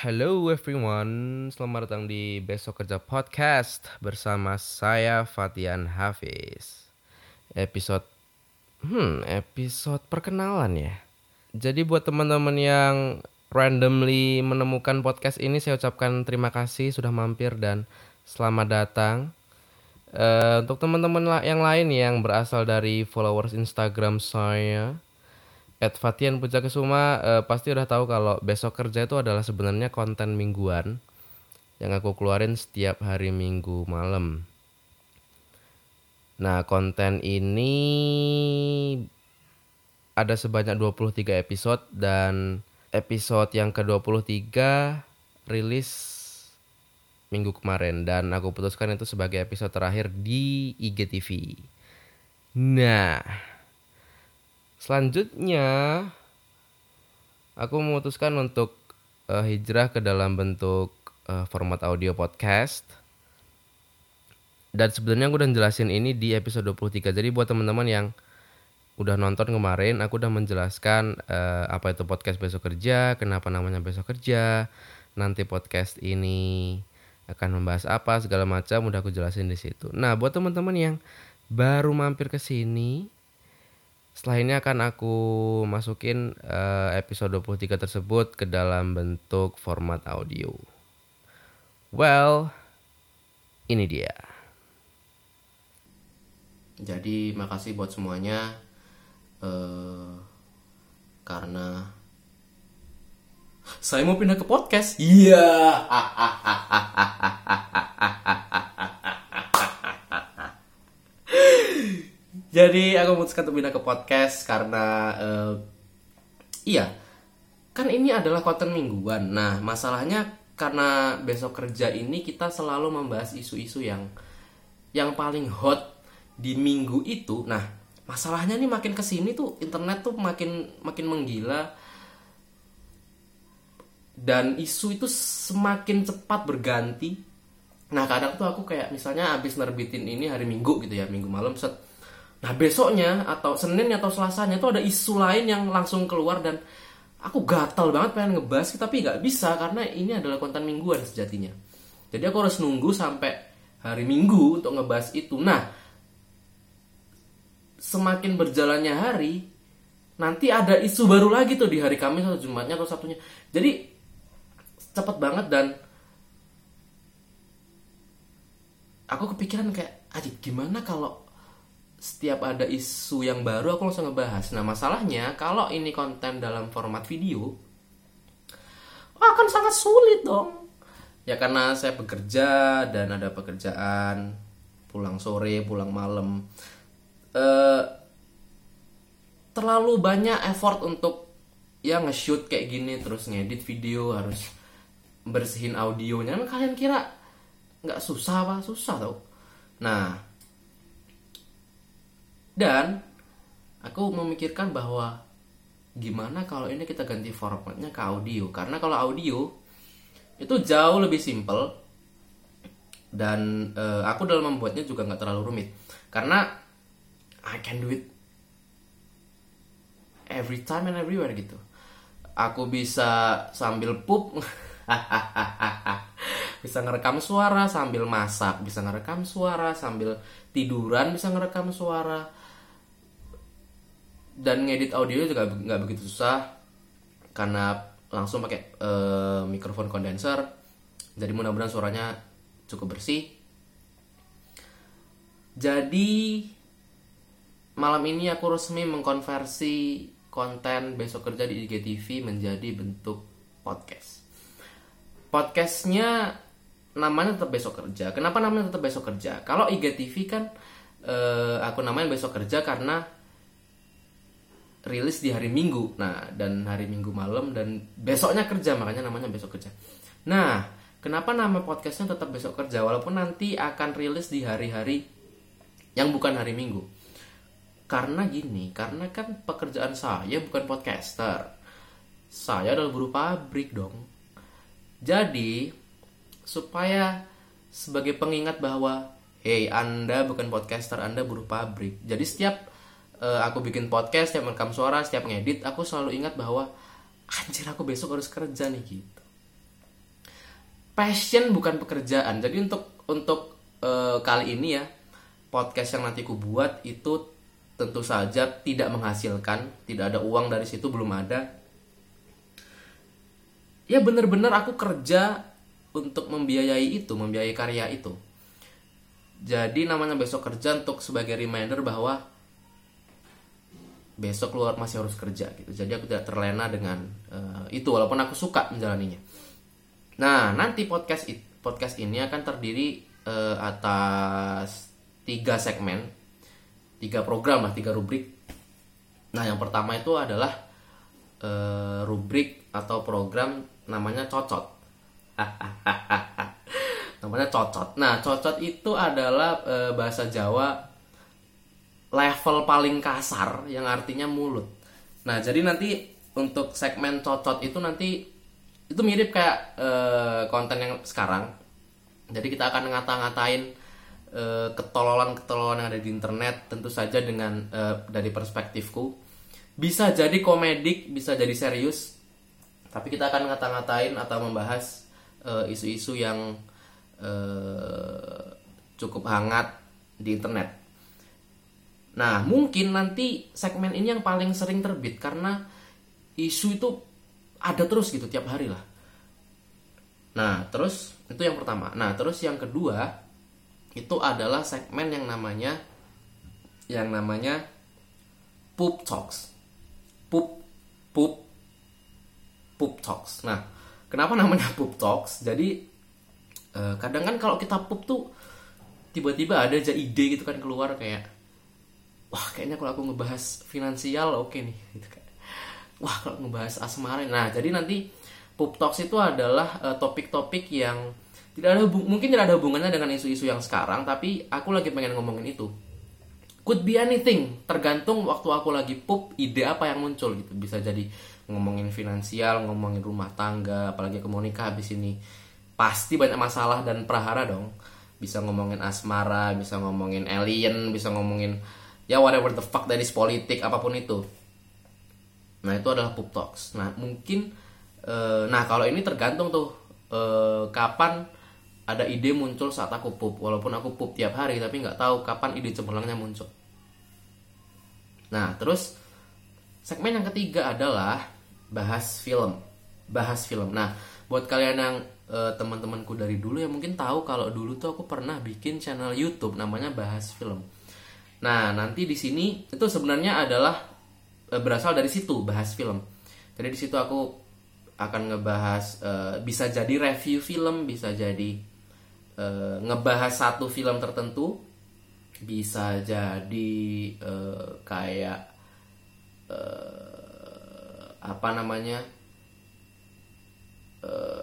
Hello everyone, selamat datang di Besok Kerja Podcast bersama saya Fatian Hafiz. Episode, hmm, episode perkenalan ya. Jadi buat teman-teman yang randomly menemukan podcast ini, saya ucapkan terima kasih sudah mampir dan selamat datang. Uh, untuk teman-teman yang lain yang berasal dari followers Instagram saya, At Fatian Pujakesuma uh, pasti udah tahu kalau besok kerja itu adalah sebenarnya konten mingguan yang aku keluarin setiap hari minggu malam. Nah, konten ini ada sebanyak 23 episode dan episode yang ke-23 rilis minggu kemarin dan aku putuskan itu sebagai episode terakhir di IGTV. Nah, Selanjutnya, aku memutuskan untuk uh, hijrah ke dalam bentuk uh, format audio podcast. Dan sebenarnya aku udah jelasin ini di episode 23. Jadi buat teman-teman yang udah nonton kemarin, aku udah menjelaskan uh, apa itu podcast besok kerja, kenapa namanya besok kerja, nanti podcast ini akan membahas apa segala macam udah aku jelasin di situ. Nah, buat teman-teman yang baru mampir ke sini, setelah ini akan aku masukin uh, episode 23 tersebut ke dalam bentuk format audio. Well, ini dia. Jadi makasih buat semuanya uh, karena saya mau pindah ke podcast. Iya. Yeah. Jadi aku memutuskan untuk pindah ke podcast karena uh, iya kan ini adalah konten mingguan. Nah masalahnya karena besok kerja ini kita selalu membahas isu-isu yang yang paling hot di minggu itu. Nah masalahnya nih makin ke sini tuh internet tuh makin makin menggila dan isu itu semakin cepat berganti. Nah kadang tuh aku kayak misalnya habis nerbitin ini hari Minggu gitu ya minggu malam set Nah besoknya atau Senin atau Selasanya itu ada isu lain yang langsung keluar dan aku gatal banget pengen ngebahas tapi nggak bisa karena ini adalah konten mingguan sejatinya. Jadi aku harus nunggu sampai hari Minggu untuk ngebahas itu. Nah semakin berjalannya hari nanti ada isu baru lagi tuh di hari Kamis atau Jumatnya atau Sabtunya. Jadi cepet banget dan aku kepikiran kayak aja gimana kalau setiap ada isu yang baru aku langsung ngebahas. Nah masalahnya kalau ini konten dalam format video akan sangat sulit dong. Ya karena saya bekerja dan ada pekerjaan pulang sore, pulang malam. Uh, terlalu banyak effort untuk ya nge-shoot kayak gini terus ngedit video harus bersihin audionya. Nah, kalian kira nggak susah apa? Susah tau. Nah dan aku memikirkan bahwa gimana kalau ini kita ganti formatnya ke audio? Karena kalau audio itu jauh lebih simple dan uh, aku dalam membuatnya juga nggak terlalu rumit. Karena I can do it every time and everywhere gitu. Aku bisa sambil pup bisa ngerekam suara sambil masak bisa ngerekam suara sambil tiduran bisa ngerekam suara dan ngedit audio juga nggak begitu susah karena langsung pakai uh, mikrofon kondenser. Jadi mudah-mudahan suaranya cukup bersih. Jadi malam ini aku resmi mengkonversi konten besok kerja di IGTV menjadi bentuk podcast. Podcastnya namanya tetap besok kerja. Kenapa namanya tetap besok kerja? Kalau IGTV kan uh, aku namanya besok kerja karena rilis di hari Minggu. Nah, dan hari Minggu malam dan besoknya kerja makanya namanya besok kerja. Nah, kenapa nama podcastnya tetap besok kerja walaupun nanti akan rilis di hari-hari yang bukan hari Minggu? Karena gini, karena kan pekerjaan saya bukan podcaster. Saya adalah buruh pabrik dong. Jadi, supaya sebagai pengingat bahwa hey, Anda bukan podcaster, Anda buruh pabrik. Jadi setiap uh, aku bikin podcast, setiap merekam suara, setiap ngedit, aku selalu ingat bahwa anjir aku besok harus kerja nih gitu. passion bukan pekerjaan. Jadi untuk untuk uh, kali ini ya podcast yang nanti ku buat itu tentu saja tidak menghasilkan tidak ada uang dari situ belum ada. Ya bener-bener aku kerja untuk membiayai itu membiayai karya itu. Jadi namanya besok kerja untuk sebagai reminder bahwa besok keluar masih harus kerja gitu. Jadi aku tidak terlena dengan uh, itu walaupun aku suka menjalaninya. Nah, nanti podcast podcast ini akan terdiri uh, atas tiga segmen, tiga program lah, tiga rubrik. Nah, yang pertama itu adalah uh, rubrik atau program namanya cocot. namanya cocot. Nah, cocot itu adalah uh, bahasa Jawa level paling kasar yang artinya mulut. Nah, jadi nanti untuk segmen cocot itu nanti itu mirip kayak uh, konten yang sekarang. Jadi kita akan ngata-ngatain uh, ketololan-ketololan yang ada di internet tentu saja dengan uh, dari perspektifku. Bisa jadi komedik, bisa jadi serius. Tapi kita akan ngata-ngatain atau membahas isu-isu yang cukup hangat di internet. Nah, mungkin nanti segmen ini yang paling sering terbit karena isu itu ada terus gitu tiap hari lah. Nah, terus itu yang pertama. Nah, terus yang kedua itu adalah segmen yang namanya yang namanya poop talks. Poop poop poop talks. Nah, kenapa namanya poop talks? Jadi eh, kadang kan kalau kita poop tuh tiba-tiba ada aja ide gitu kan keluar kayak wah kayaknya kalau aku ngebahas finansial oke okay nih gitu kan. Wah kalau ngebahas asmara nah jadi nanti Pup Talks itu adalah uh, topik-topik yang tidak ada mungkin tidak ada hubungannya dengan isu-isu yang sekarang tapi aku lagi pengen ngomongin itu. Could be anything tergantung waktu aku lagi pup ide apa yang muncul gitu. Bisa jadi ngomongin finansial ngomongin rumah tangga apalagi aku mau nikah habis ini. Pasti banyak masalah dan prahara dong. Bisa ngomongin asmara bisa ngomongin alien bisa ngomongin ya whatever the fuck dari politik apa pun itu. Nah itu adalah pup talks. Nah mungkin uh, nah kalau ini tergantung tuh uh, kapan ada ide muncul saat aku pup walaupun aku pup tiap hari tapi nggak tahu kapan ide cemerlangnya muncul. Nah terus segmen yang ketiga adalah bahas film. Bahas film. Nah buat kalian yang uh, teman-temanku dari dulu ya mungkin tahu kalau dulu tuh aku pernah bikin channel YouTube namanya bahas film Nah, nanti di sini itu sebenarnya adalah e, berasal dari situ bahas film. Jadi di situ aku akan ngebahas e, bisa jadi review film, bisa jadi e, ngebahas satu film tertentu, bisa jadi e, kayak apa namanya?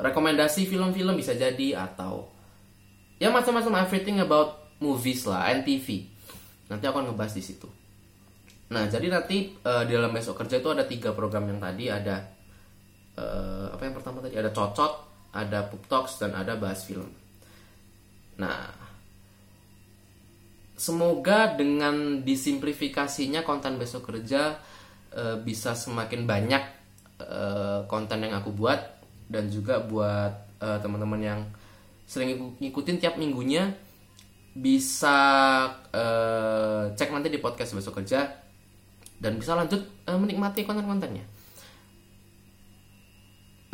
Rekomendasi film-film bisa jadi atau ya macam-macam everything about movies lah, NTV Nanti aku akan ngebahas di situ. Nah, jadi nanti uh, di dalam besok kerja itu ada tiga program yang tadi ada uh, apa yang pertama tadi ada cocot, ada pup talks dan ada bahas film. Nah, semoga dengan disimplifikasinya konten besok kerja uh, bisa semakin banyak uh, konten yang aku buat dan juga buat teman-teman yang sering ngikutin tiap minggunya bisa uh, cek nanti di podcast besok kerja dan bisa lanjut uh, menikmati konten-kontennya.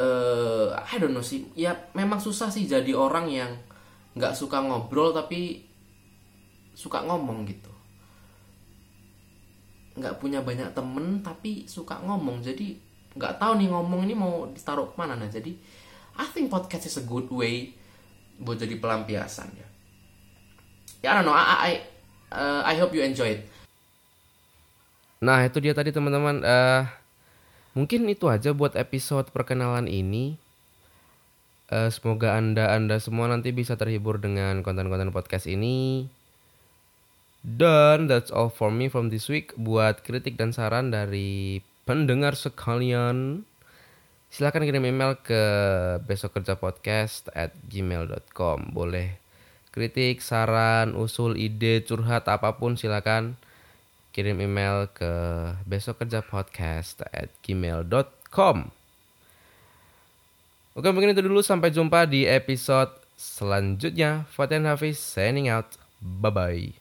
Uh, I don't know sih, ya memang susah sih jadi orang yang nggak suka ngobrol tapi suka ngomong gitu. Nggak punya banyak temen tapi suka ngomong, jadi nggak tahu nih ngomong ini mau ditaruh ke mana nah. Jadi I think podcast is a good way buat jadi pelampiasan ya I don't know. I I, uh, I hope you enjoy it. Nah itu dia tadi teman-teman. Uh, mungkin itu aja buat episode perkenalan ini. Uh, semoga anda anda semua nanti bisa terhibur dengan konten-konten podcast ini. Dan that's all for me from this week. Buat kritik dan saran dari pendengar sekalian, silahkan kirim email ke besok kerja podcast at gmail.com. Boleh kritik, saran, usul, ide, curhat apa pun silakan kirim email ke besok kerja podcast at gmail.com Oke mungkin itu dulu sampai jumpa di episode selanjutnya. Fatin Hafiz signing out. Bye bye.